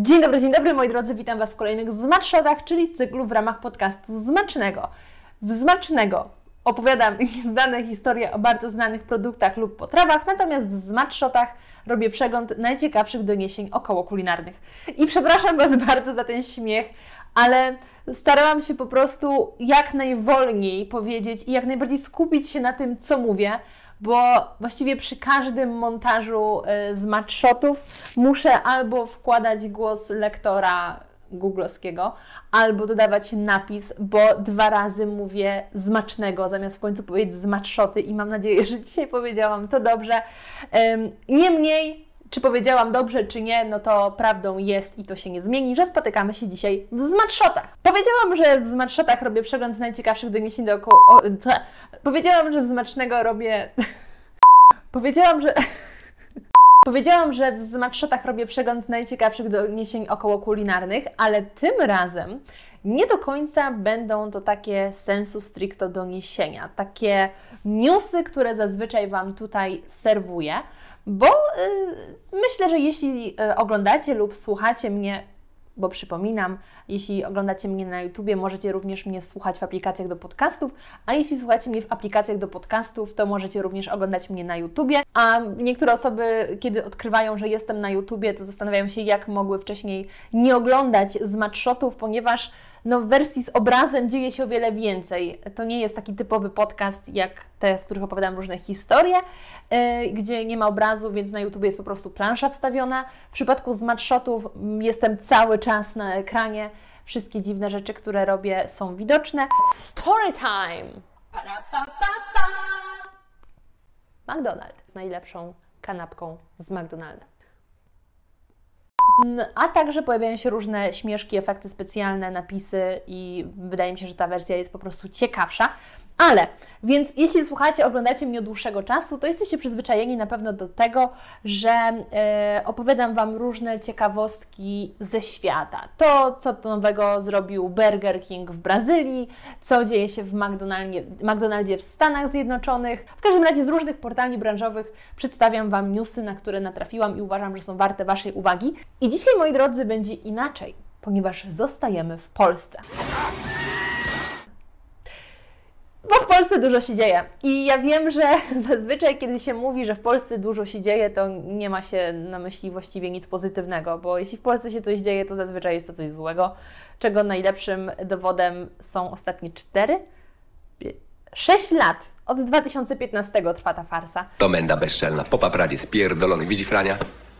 Dzień dobry, dzień dobry moi drodzy, witam Was w kolejnych Zmatshotach, czyli cyklu w ramach podcastu Zmacznego. W Zmacznego opowiadam znane historie o bardzo znanych produktach lub potrawach, natomiast w Zmatshotach robię przegląd najciekawszych doniesień około kulinarnych. I przepraszam Was bardzo za ten śmiech, ale starałam się po prostu jak najwolniej powiedzieć i jak najbardziej skupić się na tym, co mówię, bo właściwie przy każdym montażu y, z matshotów muszę albo wkładać głos lektora googlowskiego, albo dodawać napis, bo dwa razy mówię zmacznego, zamiast w końcu powiedzieć zmatszoty i mam nadzieję, że dzisiaj powiedziałam to dobrze. Niemniej czy powiedziałam dobrze, czy nie, no to prawdą jest i to się nie zmieni, że spotykamy się dzisiaj w Zmatshotach. Powiedziałam, że w Zmatshotach robię przegląd najciekawszych doniesień dookoła... O? Powiedziałam, że w Zmacznego robię... Powiedziałam, że... Powiedziałam, że w Zmatshotach robię przegląd najciekawszych doniesień około kulinarnych, ale tym razem nie do końca będą to takie sensu stricto doniesienia, takie newsy, które zazwyczaj Wam tutaj serwuję, bo y, myślę, że jeśli y, oglądacie lub słuchacie mnie, bo przypominam, jeśli oglądacie mnie na YouTubie, możecie również mnie słuchać w aplikacjach do podcastów, a jeśli słuchacie mnie w aplikacjach do podcastów, to możecie również oglądać mnie na YouTubie. A niektóre osoby, kiedy odkrywają, że jestem na YouTubie, to zastanawiają się, jak mogły wcześniej nie oglądać z matshotów, ponieważ no, w wersji z obrazem dzieje się o wiele więcej. To nie jest taki typowy podcast jak te, w których opowiadam różne historie, yy, gdzie nie ma obrazu, więc na YouTube jest po prostu plansza wstawiona. W przypadku z matshotów jestem cały czas na ekranie. Wszystkie dziwne rzeczy, które robię, są widoczne. Story time! McDonald's najlepszą kanapką z McDonalda. A także pojawiają się różne śmieszki, efekty specjalne, napisy i wydaje mi się, że ta wersja jest po prostu ciekawsza. Ale, więc jeśli słuchacie, oglądacie mnie od dłuższego czasu, to jesteście przyzwyczajeni na pewno do tego, że e, opowiadam Wam różne ciekawostki ze świata. To, co to nowego zrobił Burger King w Brazylii, co dzieje się w McDonaldzie, McDonaldzie w Stanach Zjednoczonych. W każdym razie z różnych portali branżowych przedstawiam Wam newsy, na które natrafiłam i uważam, że są warte Waszej uwagi. I dzisiaj, moi drodzy, będzie inaczej, ponieważ zostajemy w Polsce. Polsce dużo się dzieje. I ja wiem, że zazwyczaj, kiedy się mówi, że w Polsce dużo się dzieje, to nie ma się na myśli właściwie nic pozytywnego, bo jeśli w Polsce się coś dzieje, to zazwyczaj jest to coś złego, czego najlepszym dowodem są ostatnie cztery, sześć lat. Od 2015 trwa ta farsa. To menda bezczelna, popa pradzie spierdolony, widzi Frania?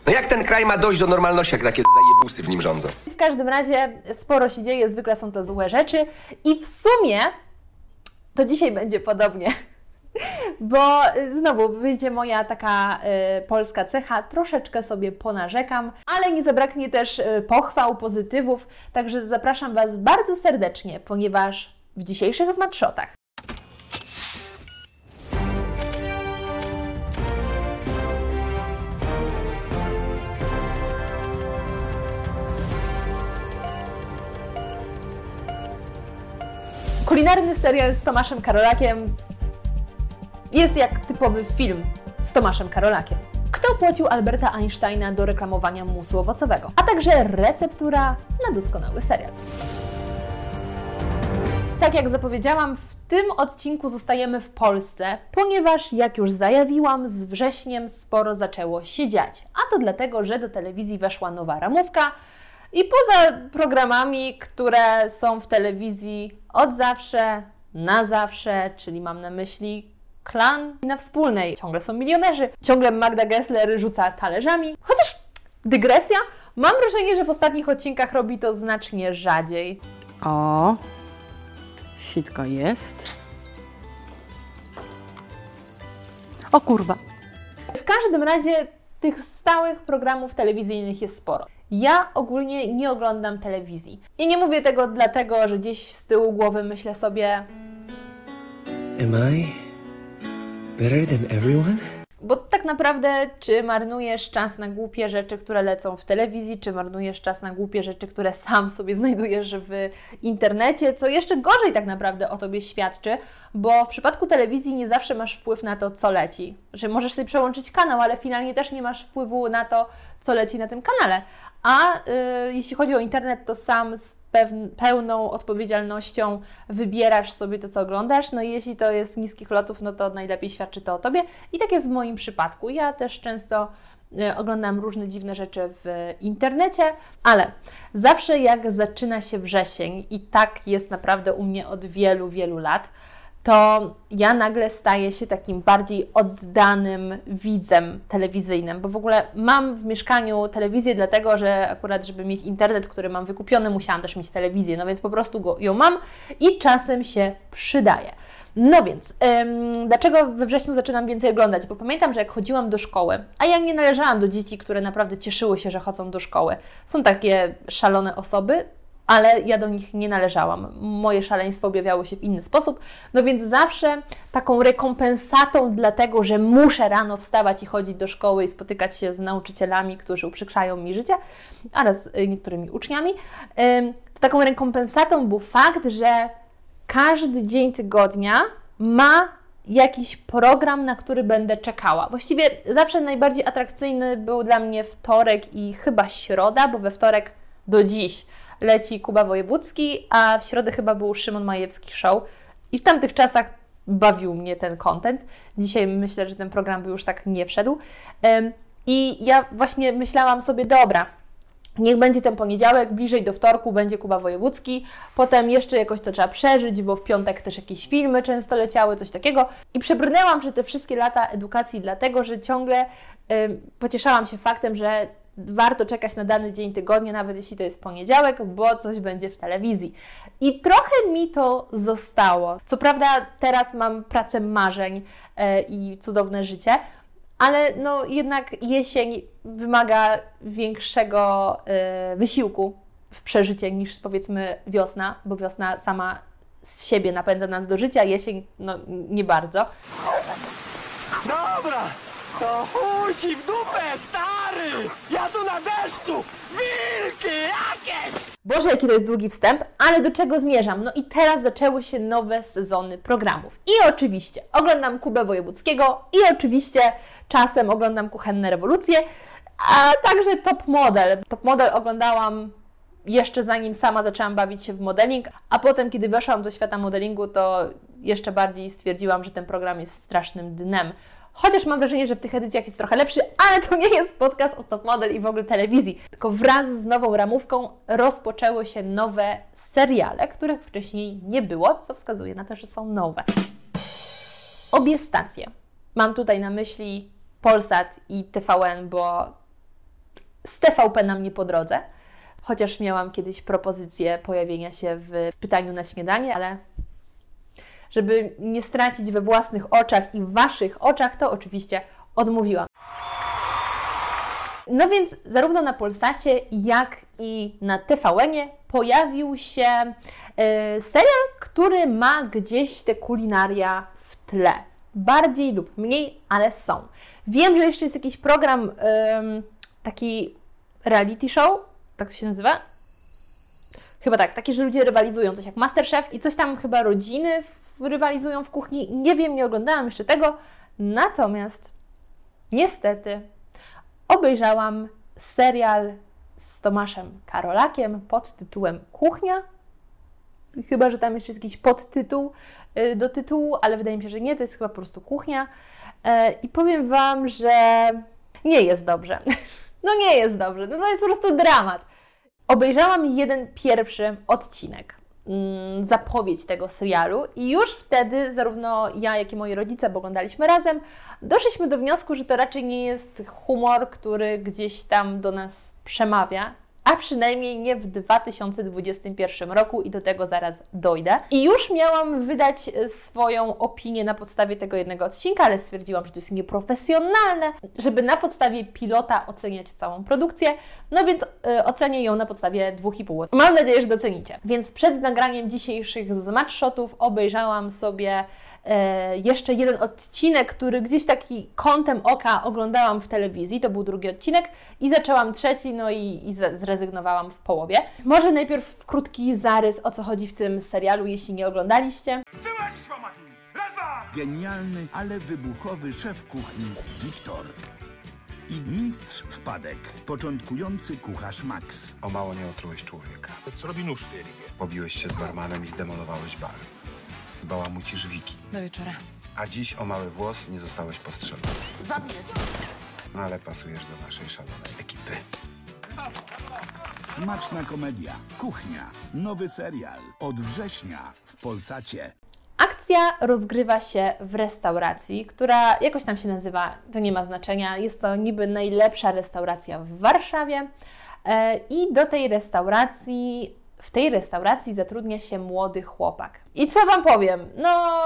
No jak ten kraj ma dojść do normalności, jak takie zajebusy w nim rządzą? W każdym razie sporo się dzieje, zwykle są to złe rzeczy i w sumie to dzisiaj będzie podobnie. Bo y, znowu wyjdzie moja taka y, polska cecha, troszeczkę sobie ponarzekam, ale nie zabraknie też y, pochwał, pozytywów, także zapraszam Was bardzo serdecznie, ponieważ w dzisiejszych Zmatshotach Kulinarny serial z Tomaszem Karolakiem jest jak typowy film z Tomaszem Karolakiem. Kto płacił Alberta Einsteina do reklamowania musu owocowego? A także receptura na doskonały serial. Tak jak zapowiedziałam, w tym odcinku zostajemy w Polsce, ponieważ jak już zajawiłam, z wrześniem sporo zaczęło się dziać. A to dlatego, że do telewizji weszła nowa ramówka, i poza programami, które są w telewizji od zawsze, na zawsze, czyli mam na myśli klan na wspólnej. Ciągle są milionerzy, ciągle Magda Gessler rzuca talerzami. Chociaż dygresja, mam wrażenie, że w ostatnich odcinkach robi to znacznie rzadziej. O, sitka jest. O kurwa. W każdym razie tych stałych programów telewizyjnych jest sporo. Ja ogólnie nie oglądam telewizji. I nie mówię tego dlatego, że gdzieś z tyłu głowy myślę sobie. Am I better than everyone? Bo tak naprawdę, czy marnujesz czas na głupie rzeczy, które lecą w telewizji, czy marnujesz czas na głupie rzeczy, które sam sobie znajdujesz w internecie, co jeszcze gorzej tak naprawdę o tobie świadczy, bo w przypadku telewizji nie zawsze masz wpływ na to, co leci. Że możesz sobie przełączyć kanał, ale finalnie też nie masz wpływu na to, co leci na tym kanale. A y, jeśli chodzi o internet, to sam z pełną odpowiedzialnością wybierasz sobie to, co oglądasz. No i jeśli to jest niskich lotów, no to najlepiej świadczy to o Tobie. I tak jest w moim przypadku. Ja też często y, oglądam różne dziwne rzeczy w internecie, ale zawsze jak zaczyna się wrzesień, i tak jest naprawdę u mnie od wielu, wielu lat, to ja nagle staję się takim bardziej oddanym widzem telewizyjnym, bo w ogóle mam w mieszkaniu telewizję, dlatego że akurat, żeby mieć internet, który mam wykupiony, musiałam też mieć telewizję, no więc po prostu go, ją mam i czasem się przydaje. No więc, ym, dlaczego we wrześniu zaczynam więcej oglądać? Bo pamiętam, że jak chodziłam do szkoły, a ja nie należałam do dzieci, które naprawdę cieszyły się, że chodzą do szkoły. Są takie szalone osoby, ale ja do nich nie należałam. Moje szaleństwo objawiało się w inny sposób, no więc zawsze taką rekompensatą dlatego, że muszę rano wstawać i chodzić do szkoły i spotykać się z nauczycielami, którzy uprzykrzają mi życie, oraz y, niektórymi uczniami, to taką rekompensatą był fakt, że każdy dzień tygodnia ma jakiś program, na który będę czekała. Właściwie zawsze najbardziej atrakcyjny był dla mnie wtorek i chyba środa, bo we wtorek do dziś leci Kuba Wojewódzki, a w środę chyba był Szymon Majewski Show. I w tamtych czasach bawił mnie ten content. Dzisiaj myślę, że ten program by już tak nie wszedł. I ja właśnie myślałam sobie, dobra, Niech będzie ten poniedziałek, bliżej do wtorku będzie Kuba Wojewódzki, potem jeszcze jakoś to trzeba przeżyć, bo w piątek też jakieś filmy często leciały, coś takiego. I przebrnęłam przez te wszystkie lata edukacji, dlatego że ciągle pocieszałam się faktem, że warto czekać na dany dzień tygodnia, nawet jeśli to jest poniedziałek, bo coś będzie w telewizji. I trochę mi to zostało. Co prawda teraz mam pracę marzeń y, i cudowne życie, ale no jednak jesień wymaga większego y, wysiłku w przeżycie niż powiedzmy wiosna, bo wiosna sama z siebie napędza nas do życia, jesień no nie bardzo. Dobra, to chuj ci w dupę, stary! Ja tu na deszczu! Wilki jakieś! Boże, jaki to jest długi wstęp, ale do czego zmierzam? No i teraz zaczęły się nowe sezony programów. I oczywiście oglądam Kubę Wojewódzkiego i oczywiście czasem oglądam Kuchenne Rewolucje, a także Top Model. Top Model oglądałam jeszcze zanim sama zaczęłam bawić się w modeling, a potem, kiedy weszłam do świata modelingu, to jeszcze bardziej stwierdziłam, że ten program jest strasznym dnem. Chociaż mam wrażenie, że w tych edycjach jest trochę lepszy, ale to nie jest podcast o top model i w ogóle telewizji. Tylko wraz z nową ramówką rozpoczęły się nowe seriale, których wcześniej nie było, co wskazuje na to, że są nowe. Obie stacje. Mam tutaj na myśli Polsat i TVN, bo z TVP nam nie po drodze. Chociaż miałam kiedyś propozycję pojawienia się w pytaniu na śniadanie, ale żeby nie stracić we własnych oczach i w Waszych oczach, to oczywiście odmówiłam. No więc zarówno na Polsacie, jak i na TVN-ie pojawił się e, serial, który ma gdzieś te kulinaria w tle. Bardziej lub mniej, ale są. Wiem, że jeszcze jest jakiś program, taki reality show, tak to się nazywa? Chyba tak, takie, że ludzie rywalizują, coś jak Masterchef i coś tam chyba rodziny w, rywalizują w kuchni. Nie wiem, nie oglądałam jeszcze tego. Natomiast niestety obejrzałam serial z Tomaszem Karolakiem pod tytułem Kuchnia. Chyba, że tam jeszcze jest jakiś podtytuł y, do tytułu, ale wydaje mi się, że nie, to jest chyba po prostu kuchnia. E, I powiem Wam, że nie jest dobrze. No nie jest dobrze, no to jest po prostu dramat. Obejrzałam jeden pierwszy odcinek, zapowiedź tego serialu i już wtedy zarówno ja, jak i moi rodzice, bo oglądaliśmy razem, doszliśmy do wniosku, że to raczej nie jest humor, który gdzieś tam do nas przemawia, a przynajmniej nie w 2021 roku i do tego zaraz dojdę. I już miałam wydać e, swoją opinię na podstawie tego jednego odcinka, ale stwierdziłam, że to jest nieprofesjonalne, żeby na podstawie pilota oceniać całą produkcję, no więc y, ocenię ją na podstawie 2,5. Mam nadzieję, że docenicie. Więc przed nagraniem dzisiejszych z shotów obejrzałam sobie jeszcze jeden odcinek, który gdzieś taki kątem oka oglądałam w telewizji, to był drugi odcinek i zaczęłam trzeci, no i, i zrezygnowałam w połowie. Może najpierw krótki zarys, o co chodzi w tym serialu, jeśli nie oglądaliście. Wyłaź łamaki! Raz, dwa! Genialny, ale wybuchowy szef kuchni Wiktor. i mistrz wpadek, początkujący kucharz Max. O mało nie otrułeś człowieka. Co robi nóż w tej? Pobiłeś się z barmanem i zdemolowałeś bar. Bałamucisz wiki. Do wieczora. A dziś o mały włos nie zostałeś postrzelony. Zabiję cię! No ale pasujesz do naszej szalonej ekipy. Smaczna komedia. Kuchnia. Nowy serial. Od września w Polsacie. Akcja rozgrywa się w restauracji, która jakoś tam się nazywa, to nie ma znaczenia. Jest to niby najlepsza restauracja w Warszawie. E, I do tej restauracji, w tej restauracji zatrudnia się młody chłopak. I co Wam powiem? No,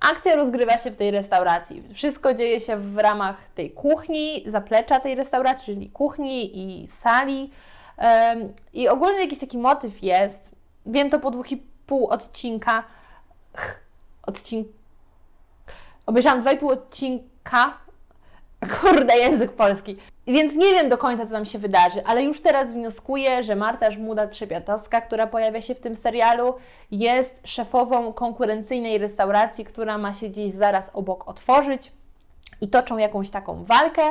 akcja rozgrywa się w tej restauracji. Wszystko dzieje się w ramach tej kuchni, zaplecza tej restauracji, czyli kuchni i sali. I ogólnie jakiś taki motyw jest. Wiem to po dwóch i pół odcinka. Odcink. Obejrzałam dwa i pół odcinka. Kurde, język polski. Więc nie wiem do końca, co tam się wydarzy, ale już teraz wnioskuję, że Marta Żmuda-Trzepiatowska, która pojawia się w tym serialu, jest szefową konkurencyjnej restauracji, która ma się gdzieś zaraz obok otworzyć i toczą jakąś taką walkę.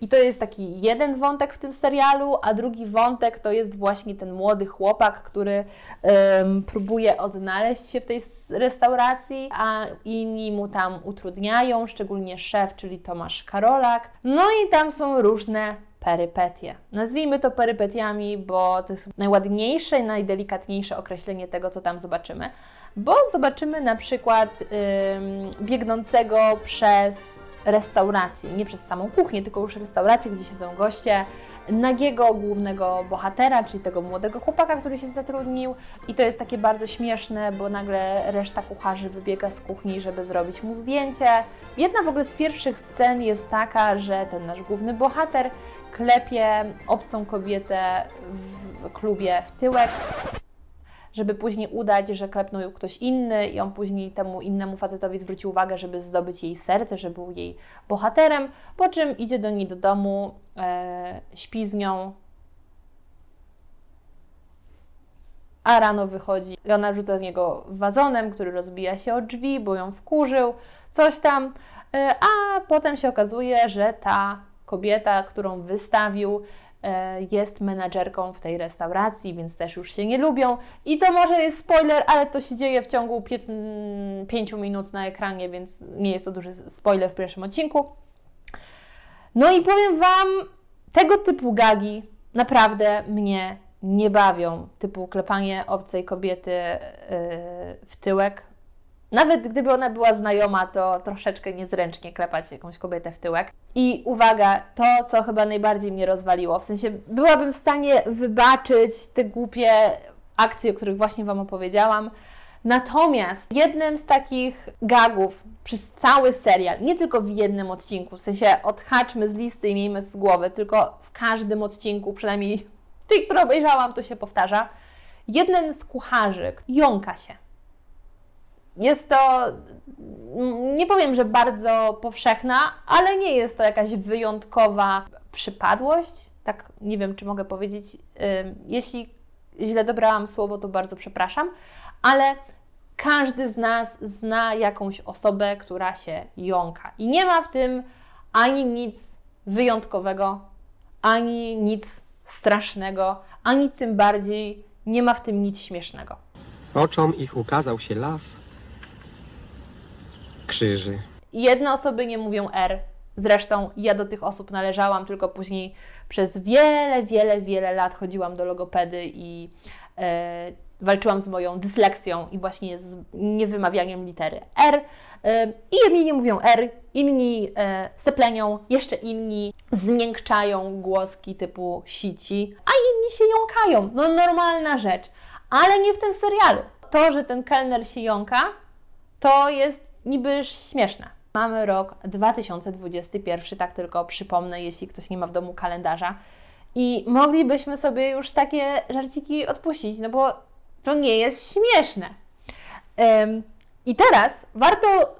I to jest taki jeden wątek w tym serialu, a drugi wątek to jest właśnie ten młody chłopak, który em, próbuje odnaleźć się w tej restauracji, a inni mu tam utrudniają, szczególnie szef, czyli Tomasz Karolak. No i tam są różne perypetie. Nazwijmy to perypetiami, bo to jest najładniejsze i najdelikatniejsze określenie tego, co tam zobaczymy. Bo zobaczymy na przykład ym, biegnącego przez restaurację, nie przez samą kuchnię, tylko już restaurację, gdzie siedzą goście, nagiego głównego bohatera, czyli tego młodego chłopaka, który się zatrudnił. I to jest takie bardzo śmieszne, bo nagle reszta kucharzy wybiega z kuchni, żeby zrobić mu zdjęcie. Jedna w ogóle z pierwszych scen jest taka, że ten nasz główny bohater klepie obcą kobietę w klubie w tyłek, żeby później udać, że klepnął ją ktoś inny i on później temu innemu facetowi zwróci uwagę, żeby zdobyć jej serce, że był jej bohaterem, po czym idzie do niej do domu, e, śpi z nią, a rano wychodzi i ona rzuca w niego wazonem, który rozbija się o drzwi, bo ją wkurzył, coś tam, e, a potem się okazuje, że ta kobieta, którą wystawił, jest menadżerką w tej restauracji, więc też już się nie lubią. I to może jest spoiler, ale to się dzieje w ciągu 5 minut na ekranie, więc nie jest to duży spoiler w pierwszym odcinku. No i powiem Wam, tego typu gagi naprawdę mnie nie bawią. Typu klepanie obcej kobiety yy, w tyłek. Nawet gdyby ona była znajoma, to troszeczkę niezręcznie klepać jakąś kobietę w tyłek. I uwaga, to co chyba najbardziej mnie rozwaliło, w sensie byłabym w stanie wybaczyć te głupie akcje, o których właśnie Wam opowiedziałam. Natomiast jednym z takich gagów przez cały serial, nie tylko w jednym odcinku, w sensie odhaczmy z listy i miejmy z głowy, tylko w każdym odcinku, przynajmniej tej, które obejrzałam, to się powtarza. Jeden z kucharzy jąka się. Jest to, nie powiem, że bardzo powszechna, ale nie jest to jakaś wyjątkowa przypadłość. Tak, nie wiem, czy mogę powiedzieć. Jeśli źle dobrałam słowo, to bardzo przepraszam, ale każdy z nas zna jakąś osobę, która się jąka. I nie ma w tym ani nic wyjątkowego, ani nic strasznego, ani tym bardziej nie ma w tym nic śmiesznego. Oczom ich ukazał się las krzyży. Jedne osoby nie mówią R. Zresztą ja do tych osób należałam, tylko później przez wiele, wiele, wiele lat chodziłam do logopedy i e, walczyłam z moją dysleksją i właśnie z niewymawianiem litery R. E, I jedni nie mówią R, inni e, seplenią, jeszcze inni zmiękczają głoski typu sici, a inni się jąkają. No normalna rzecz. Ale nie w tym serialu. To, że ten kelner się jąka, to jest niby śmieszne. Mamy rok 2021, tak tylko przypomnę, jeśli ktoś nie ma w domu kalendarza. I moglibyśmy sobie już takie żarciki odpuścić, no bo to nie jest śmieszne. Ym, I teraz warto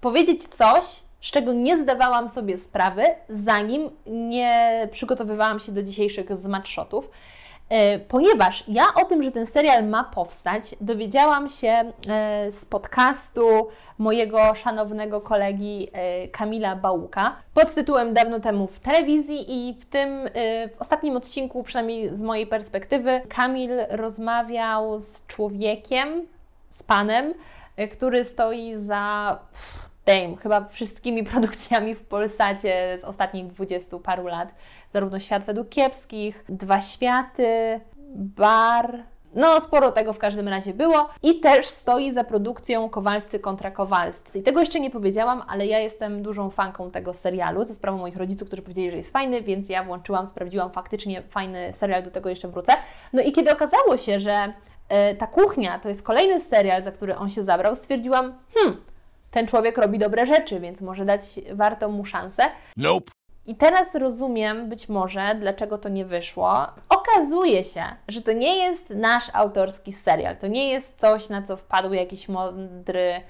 powiedzieć coś, z czego nie zdawałam sobie sprawy, zanim nie przygotowywałam się do dzisiejszych zmatshotów. E, ponieważ ja o tym, że ten serial ma powstać, dowiedziałam się e, z podcastu mojego szanownego kolegi e, Kamila Bałuka pod tytułem Dawno temu w telewizji i w tym w ostatnim odcinku, przynajmniej z mojej perspektywy, Kamil rozmawiał z człowiekiem, z panem, który stoi za Dame, chyba wszystkimi produkcjami w Polsacie z ostatnich dwudziestu paru lat. Zarówno Świat według kiepskich, Dwa Światy, Bar, no, sporo tego w każdym razie było. I też stoi za produkcją Kowalscy kontra Kowalscy. I tego jeszcze nie powiedziałam, ale ja jestem dużą fanką tego serialu, ze sprawą moich rodziców, którzy powiedzieli, że jest fajny, więc ja włączyłam, sprawdziłam faktycznie fajny serial, do tego jeszcze wrócę. No i kiedy okazało się, że y, ta kuchnia to jest kolejny serial, za który on się zabrał, stwierdziłam, hmm, ten człowiek robi dobre rzeczy, więc może dać warto mu szansę. Nope. I teraz rozumiem być może, dlaczego to nie wyszło. Okazuje się, że to nie jest nasz autorski serial. To nie jest coś, na co wpadł jakiś mądry,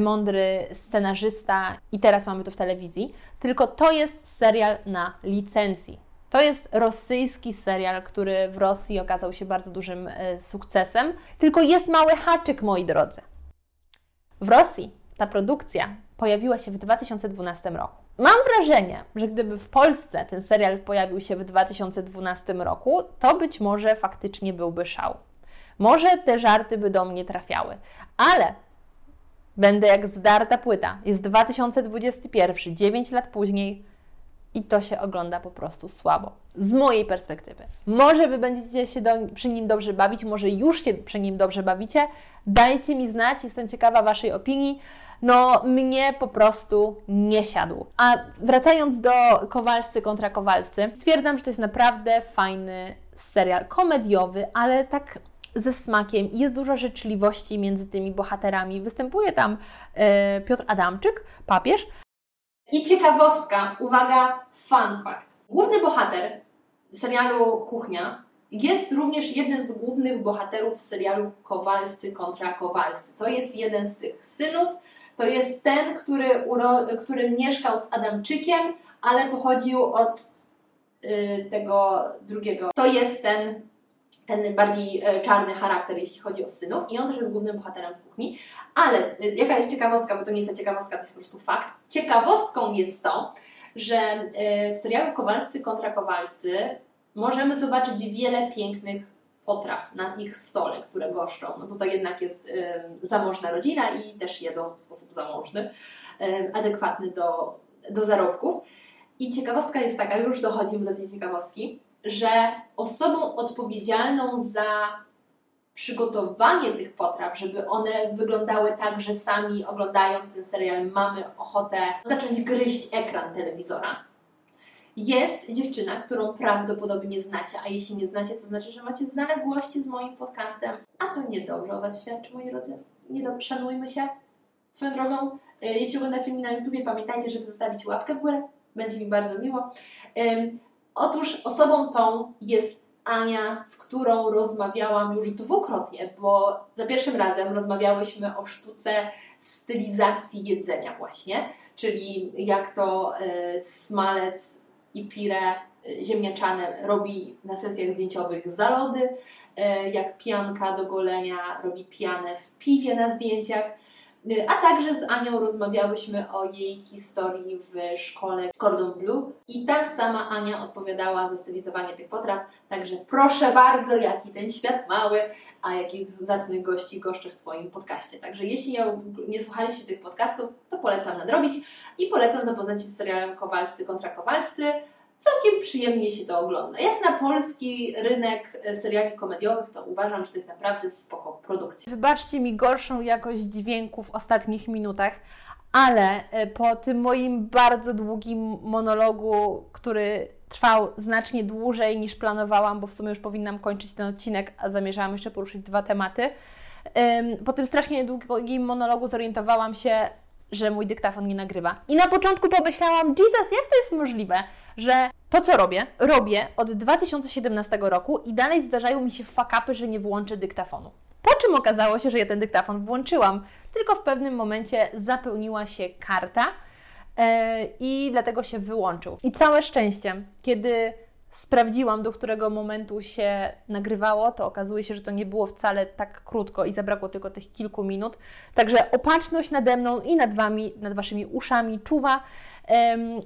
mądry scenarzysta i teraz mamy to w telewizji, tylko to jest serial na licencji. To jest rosyjski serial, który w Rosji okazał się bardzo dużym e, sukcesem. Tylko jest mały haczyk, moi drodzy. W Rosji ta produkcja pojawiła się w 2012 roku. Mam wrażenie, że gdyby w Polsce ten serial pojawił się w 2012 roku, to być może faktycznie byłby szał. Może te żarty by do mnie trafiały, ale będę jak zdarta płyta. Jest 2021, 9 lat później i to się ogląda po prostu słabo. Z mojej perspektywy. Może Wy będziecie się do, przy nim dobrze bawić, może już się przy nim dobrze bawicie. Dajcie mi znać, jestem ciekawa Waszej opinii no mnie po prostu nie siadł. A wracając do Kowalscy kontra Kowalscy, stwierdzam, że to jest naprawdę fajny serial komediowy, ale tak ze smakiem. Jest dużo życzliwości między tymi bohaterami. Występuje tam e, Piotr Adamczyk, papież. I ciekawostka, uwaga, fun fact. Główny bohater serialu Kuchnia jest również jednym z głównych bohaterów serialu Kowalscy kontra Kowalscy. To jest jeden z tych synów to jest ten, który, który mieszkał z Adamczykiem, ale pochodził od y, tego drugiego. To jest ten, ten bardziej y, czarny charakter, jeśli chodzi o synów, i on też jest głównym bohaterem w kuchni. Ale y, jaka jest ciekawostka, bo to nie jest ciekawostka, to jest po prostu fakt. Ciekawostką jest to, że y, w serialu Kowalscy kontra Kowalscy możemy zobaczyć wiele pięknych potraw na ich stole, które goszczą, no bo to jednak jest zamożna rodzina i też jedzą w sposób zamożny, adekwatny do, do zarobków. I ciekawostka jest taka, już dochodzimy do tej ciekawostki, że osobą odpowiedzialną za przygotowanie tych potraw, żeby one wyglądały tak, że sami oglądając ten serial mamy ochotę zacząć gryźć ekran telewizora jest dziewczyna, którą prawdopodobnie znacie, a jeśli nie znacie, to znaczy, że macie zaległości z moim podcastem, a to niedobrze o Was świadczy, moi drodzy. Niedobrze, szanujmy się. Swoją drogą, y, jeśli oglądacie mnie na YouTubie, pamiętajcie, żeby zostawić łapkę w górę, będzie mi bardzo miło. Otóż osobą tą jest Ania, z którą rozmawiałam już dwukrotnie, bo za pierwszym razem rozmawiałyśmy o sztuce stylizacji jedzenia właśnie, czyli jak to y, smalec i pire y, ziemniaczane robi na sesjach zdjęciowych zalody, y, jak pianka do golenia robi pianę w piwie na zdjęciach. Y, a także z Anią rozmawiałyśmy o jej historii w szkole Cordon Bleu i ta sama Ania odpowiadała za stylizowanie tych potraw. Także proszę bardzo, jaki ten świat mały, a jakich zacnych gości goszczę w swoim podcaście. Także jeśli nie słuchaliście tych podcastów, to polecam nadrobić i polecam zapoznać się z serialem Kowalscy kontra Kowalscy całkiem przyjemnie się to ogląda. Jak na polski rynek e, seriali komediowych, to uważam, że to jest naprawdę spoko produkcja. Wybaczcie mi gorszą jakość dźwięku w ostatnich minutach, ale e, po tym moim bardzo długim monologu, który trwał znacznie dłużej niż planowałam, bo w sumie już powinnam kończyć ten odcinek, a zamierzałam jeszcze poruszyć dwa tematy. Po tym strasznie długim monologu zorientowałam się, że mój dyktafon nie nagrywa. I na początku pomyślałam, Jesus, jak to jest możliwe, że to, co robię, robię od 2017 roku i dalej zdarzają mi się fakapy, że nie włączę dyktafonu. Po czym okazało się, że ja ten dyktafon włączyłam, tylko w pewnym momencie zapełniła się karta yy, i dlatego się wyłączył. I całe szczęście, kiedy sprawdziłam, do którego momentu się nagrywało, to okazuje się, że to nie było wcale tak krótko i zabrakło tylko tych kilku minut. Także opatrzność nade mną i nad Wami, nad Waszymi uszami czuwa.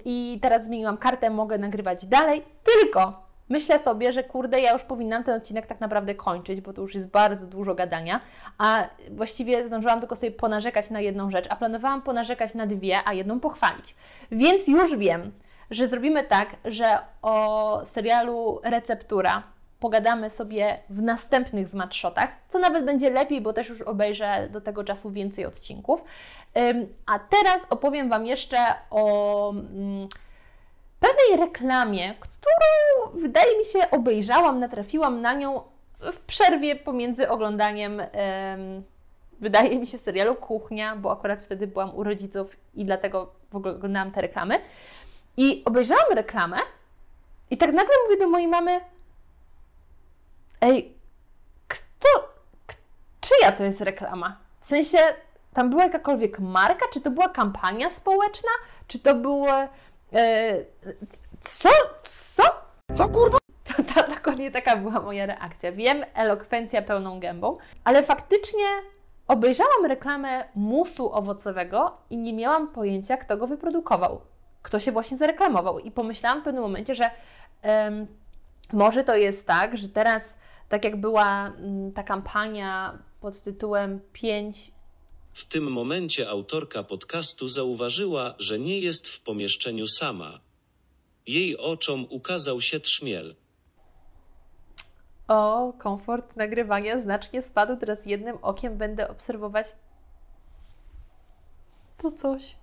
I teraz zmieniłam kartę, mogę nagrywać dalej, tylko Myślę sobie, że kurde, ja już powinnam ten odcinek tak naprawdę kończyć, bo to już jest bardzo dużo gadania, a właściwie zdążyłam tylko sobie ponarzekać na jedną rzecz, a planowałam ponarzekać na dwie, a jedną pochwalić. Więc już wiem, że zrobimy tak, że o serialu Receptura pogadamy sobie w następnych zmatshotach, co nawet będzie lepiej, bo też już obejrzę do tego czasu więcej odcinków. A teraz opowiem Wam jeszcze o mm, pewnej reklamie, którą wydaje mi się obejrzałam, natrafiłam na nią w przerwie pomiędzy oglądaniem wydaje mi się serialu Kuchnia, bo akurat wtedy byłam u rodziców i dlatego w ogóle oglądałam te reklamy. I obejrzałam reklamę i tak nagle mówię do mojej mamy Ej, kto, czyja to jest reklama? W sensie, tam była jakakolwiek marka? Czy to była kampania społeczna? Czy to było... E, co? Co? Co kurwa? To, to dokładnie taka była moja reakcja. Wiem, elokwencja pełną gębą, ale faktycznie obejrzałam reklamę musu owocowego i nie miałam pojęcia, kto go wyprodukował kto się właśnie zareklamował. I pomyślałam w pewnym momencie, że um, może to jest tak, że teraz, tak jak była um, ta kampania pod tytułem 5 w tym momencie autorka podcastu zauważyła, że nie jest w pomieszczeniu sama. Jej oczom ukazał się trzmiel. O, komfort nagrywania znacznie spadł. Teraz jednym okiem będę obserwować to coś.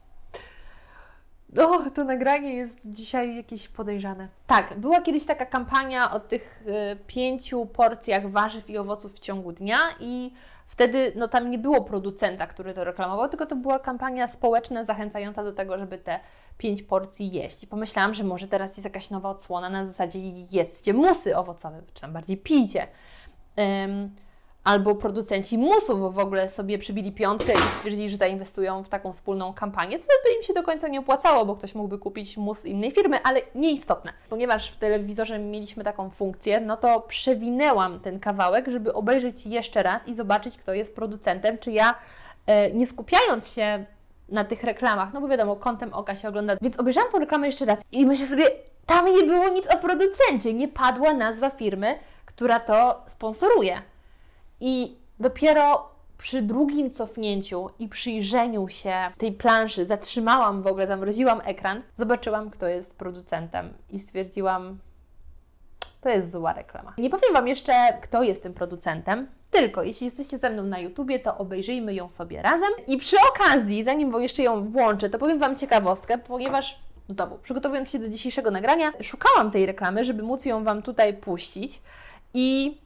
O, to nagranie jest dzisiaj jakieś podejrzane. Tak, była kiedyś taka kampania o tych y, pięciu porcjach warzyw i owoców w ciągu dnia i wtedy no tam nie było producenta, który to reklamował, tylko to była kampania społeczna zachęcająca do tego, żeby te pięć porcji jeść. I pomyślałam, że może teraz jest jakaś nowa odsłona na zasadzie jedzcie musy owocowe, czy tam bardziej pijcie. Um, albo producenci musów w ogóle sobie przybili piątkę i stwierdzili, że zainwestują w taką wspólną kampanię, co by im się do końca nie opłacało, bo ktoś mógłby kupić mus innej firmy, ale nieistotne. Ponieważ w telewizorze mieliśmy taką funkcję, no to przewinęłam ten kawałek, żeby obejrzeć jeszcze raz i zobaczyć, kto jest producentem, czy ja e, nie skupiając się na tych reklamach, no bo wiadomo, kątem oka się ogląda, więc obejrzałam tą reklamę jeszcze raz i myślę sobie, tam nie było nic o producencie, nie padła nazwa firmy, która to sponsoruje. I dopiero przy drugim cofnięciu i przyjrzeniu się tej planszy, zatrzymałam w ogóle, zamroziłam ekran, zobaczyłam, kto jest producentem i stwierdziłam, to jest zła reklama. Nie powiem Wam jeszcze, kto jest tym producentem, tylko jeśli jesteście ze mną na YouTubie, to obejrzyjmy ją sobie razem. I przy okazji, zanim jeszcze ją włączę, to powiem Wam ciekawostkę, ponieważ znowu, przygotowując się do dzisiejszego nagrania, szukałam tej reklamy, żeby móc ją Wam tutaj puścić i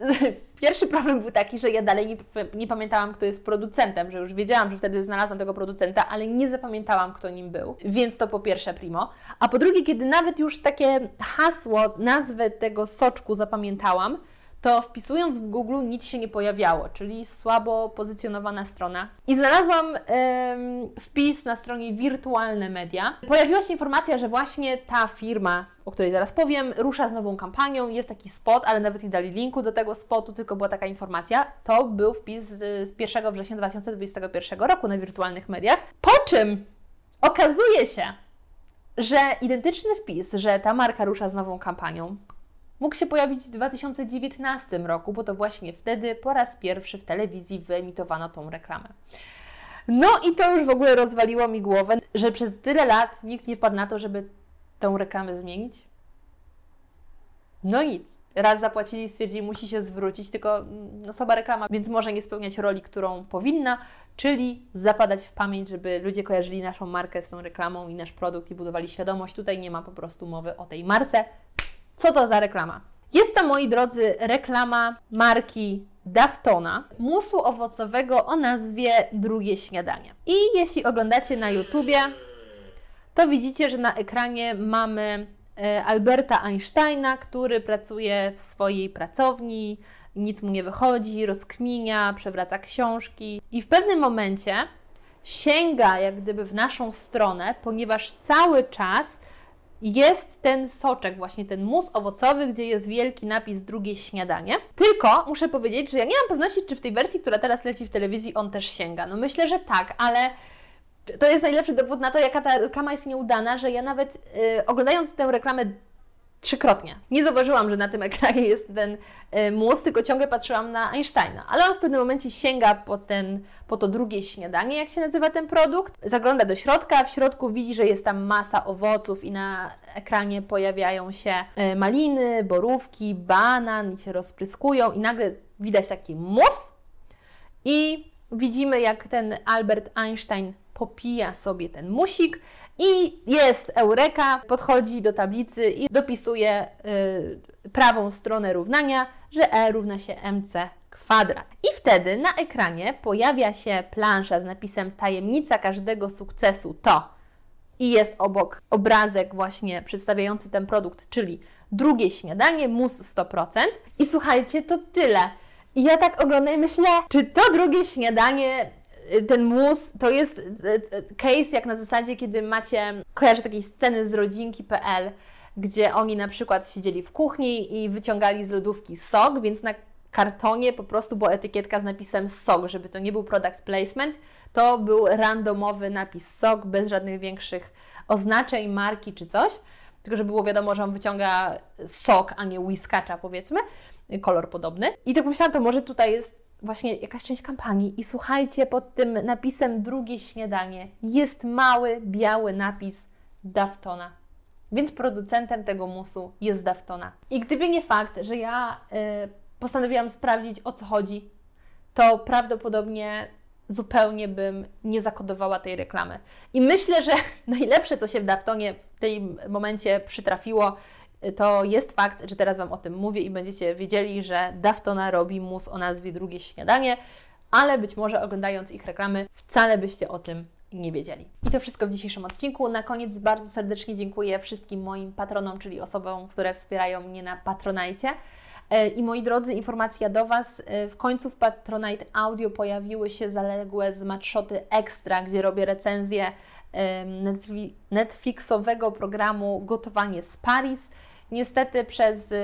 Pierwszy problem był taki, że ja dalej nie, nie, pamiętałam, kto jest producentem, że już wiedziałam, że wtedy znalazłam tego producenta, ale nie zapamiętałam, kto nim był. Więc to po pierwsze primo. A po drugie, kiedy nawet już takie hasło, nazwę tego soczku zapamiętałam, to wpisując w Google nic się nie pojawiało, czyli słabo pozycjonowana strona. I znalazłam ym, wpis na stronie Wirtualne Media. Pojawiła się informacja, że właśnie ta firma, o której zaraz powiem, rusza z nową kampanią. Jest taki spot, ale nawet nie dali linku do tego spotu, tylko była taka informacja. To był wpis z 1 września 2021 roku na Wirtualnych Mediach. Po czym okazuje się, że identyczny wpis, że ta marka rusza z nową kampanią, mógł się pojawić w 2019 roku, bo to właśnie wtedy po raz pierwszy w telewizji wyemitowano tą reklamę. No i to już w ogóle rozwaliło mi głowę, że przez tyle lat nikt nie wpadł na to, żeby tą reklamę zmienić. No nic. Raz zapłacili, stwierdzili, musi się zwrócić, tylko mm, osoba reklama, więc może nie spełniać roli, którą powinna, czyli zapadać w pamięć, żeby ludzie kojarzyli naszą markę z tą reklamą i nasz produkt i budowali świadomość. Tutaj nie ma po prostu mowy o tej marce, co to za reklama? Jest to, moi drodzy, reklama marki Daftona, musu owocowego o nazwie Drugie Śniadanie. I jeśli oglądacie na YouTubie, to widzicie, że na ekranie mamy e, Alberta Einsteina, który pracuje w swojej pracowni, nic mu nie wychodzi, rozkminia, przewraca książki i w pewnym momencie sięga jak gdyby w naszą stronę, ponieważ cały czas jest ten soczek, właśnie ten mus owocowy, gdzie jest wielki napis drugie śniadanie. Tylko muszę powiedzieć, że ja nie mam pewności, czy w tej wersji, która teraz leci w telewizji, on też sięga. No myślę, że tak, ale to jest najlepszy dowód na to, jaka ta reklama jest nieudana, że ja nawet y, oglądając tę reklamę trzykrotnie. Nie zauważyłam, że na tym ekranie jest ten y, mus, tylko ciągle patrzyłam na Einsteina. Ale on w pewnym momencie sięga po, ten, po to drugie śniadanie, jak się nazywa ten produkt. Zagląda do środka, w środku widzi, że jest tam masa owoców i na ekranie pojawiają się y, maliny, borówki, banan i się rozpryskują i nagle widać taki mus i widzimy, jak ten Albert Einstein popija sobie ten musik i jest Eureka, podchodzi do tablicy i dopisuje y, prawą stronę równania, że E równa się mc kwadrat. I wtedy na ekranie pojawia się plansza z napisem tajemnica każdego sukcesu to i jest obok obrazek właśnie przedstawiający ten produkt, czyli drugie śniadanie, mus 100%. I słuchajcie, to tyle. I ja tak oglądam i myślę, czy to drugie śniadanie ten mus to jest y, y, case jak na zasadzie, kiedy macie, kojarzę takiej sceny z rodzinki.pl, gdzie oni na przykład siedzieli w kuchni i wyciągali z lodówki sok, więc na kartonie po prostu była etykietka z napisem sok, żeby to nie był product placement, to był randomowy napis sok, bez żadnych większych oznaczeń, marki czy coś, tylko żeby było wiadomo, że on wyciąga sok, a nie whiskacza powiedzmy, kolor podobny. I tak myślałam, to może tutaj jest właśnie jakaś część kampanii i słuchajcie, pod tym napisem drugie śniadanie jest mały, biały napis Daftona. Więc producentem tego musu jest Daftona. I gdyby nie fakt, że ja y, postanowiłam sprawdzić o co chodzi, to prawdopodobnie zupełnie bym nie zakodowała tej reklamy. I myślę, że najlepsze, co się w Daftonie w tym momencie przytrafiło, to jest fakt, że teraz Wam o tym mówię i będziecie wiedzieli, że Daftona robi mus o nazwie Drugie Śniadanie, ale być może oglądając ich reklamy wcale byście o tym nie wiedzieli. I to wszystko w dzisiejszym odcinku. Na koniec bardzo serdecznie dziękuję wszystkim moim patronom, czyli osobom, które wspierają mnie na Patronajcie. I moi drodzy, informacja do Was. W końcu w Patronite Audio pojawiły się zaległe zmatszoty Extra, gdzie robię recenzję Netflixowego programu Gotowanie z Paris. Niestety przez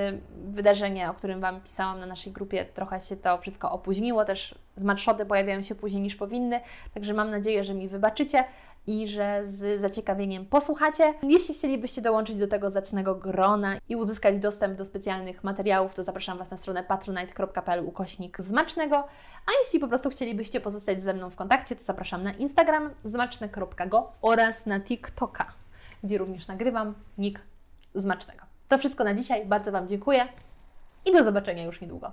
wydarzenie, o którym Wam pisałam na naszej grupie, trochę się to wszystko opóźniło. Też zmatszoty pojawiają się później niż powinny, także mam nadzieję, że mi wybaczycie i że z zaciekawieniem posłuchacie. Jeśli chcielibyście dołączyć do tego zacnego grona i uzyskać dostęp do specjalnych materiałów, to zapraszam Was na stronę patronite.pl ukośnik zmacznego, a jeśli po prostu chcielibyście pozostać ze mną w kontakcie, to zapraszam na Instagram zmaczne.go oraz na TikToka, gdzie również nagrywam nick zmacznego. To wszystko na dzisiaj, bardzo Wam dziękuję i do zobaczenia już niedługo.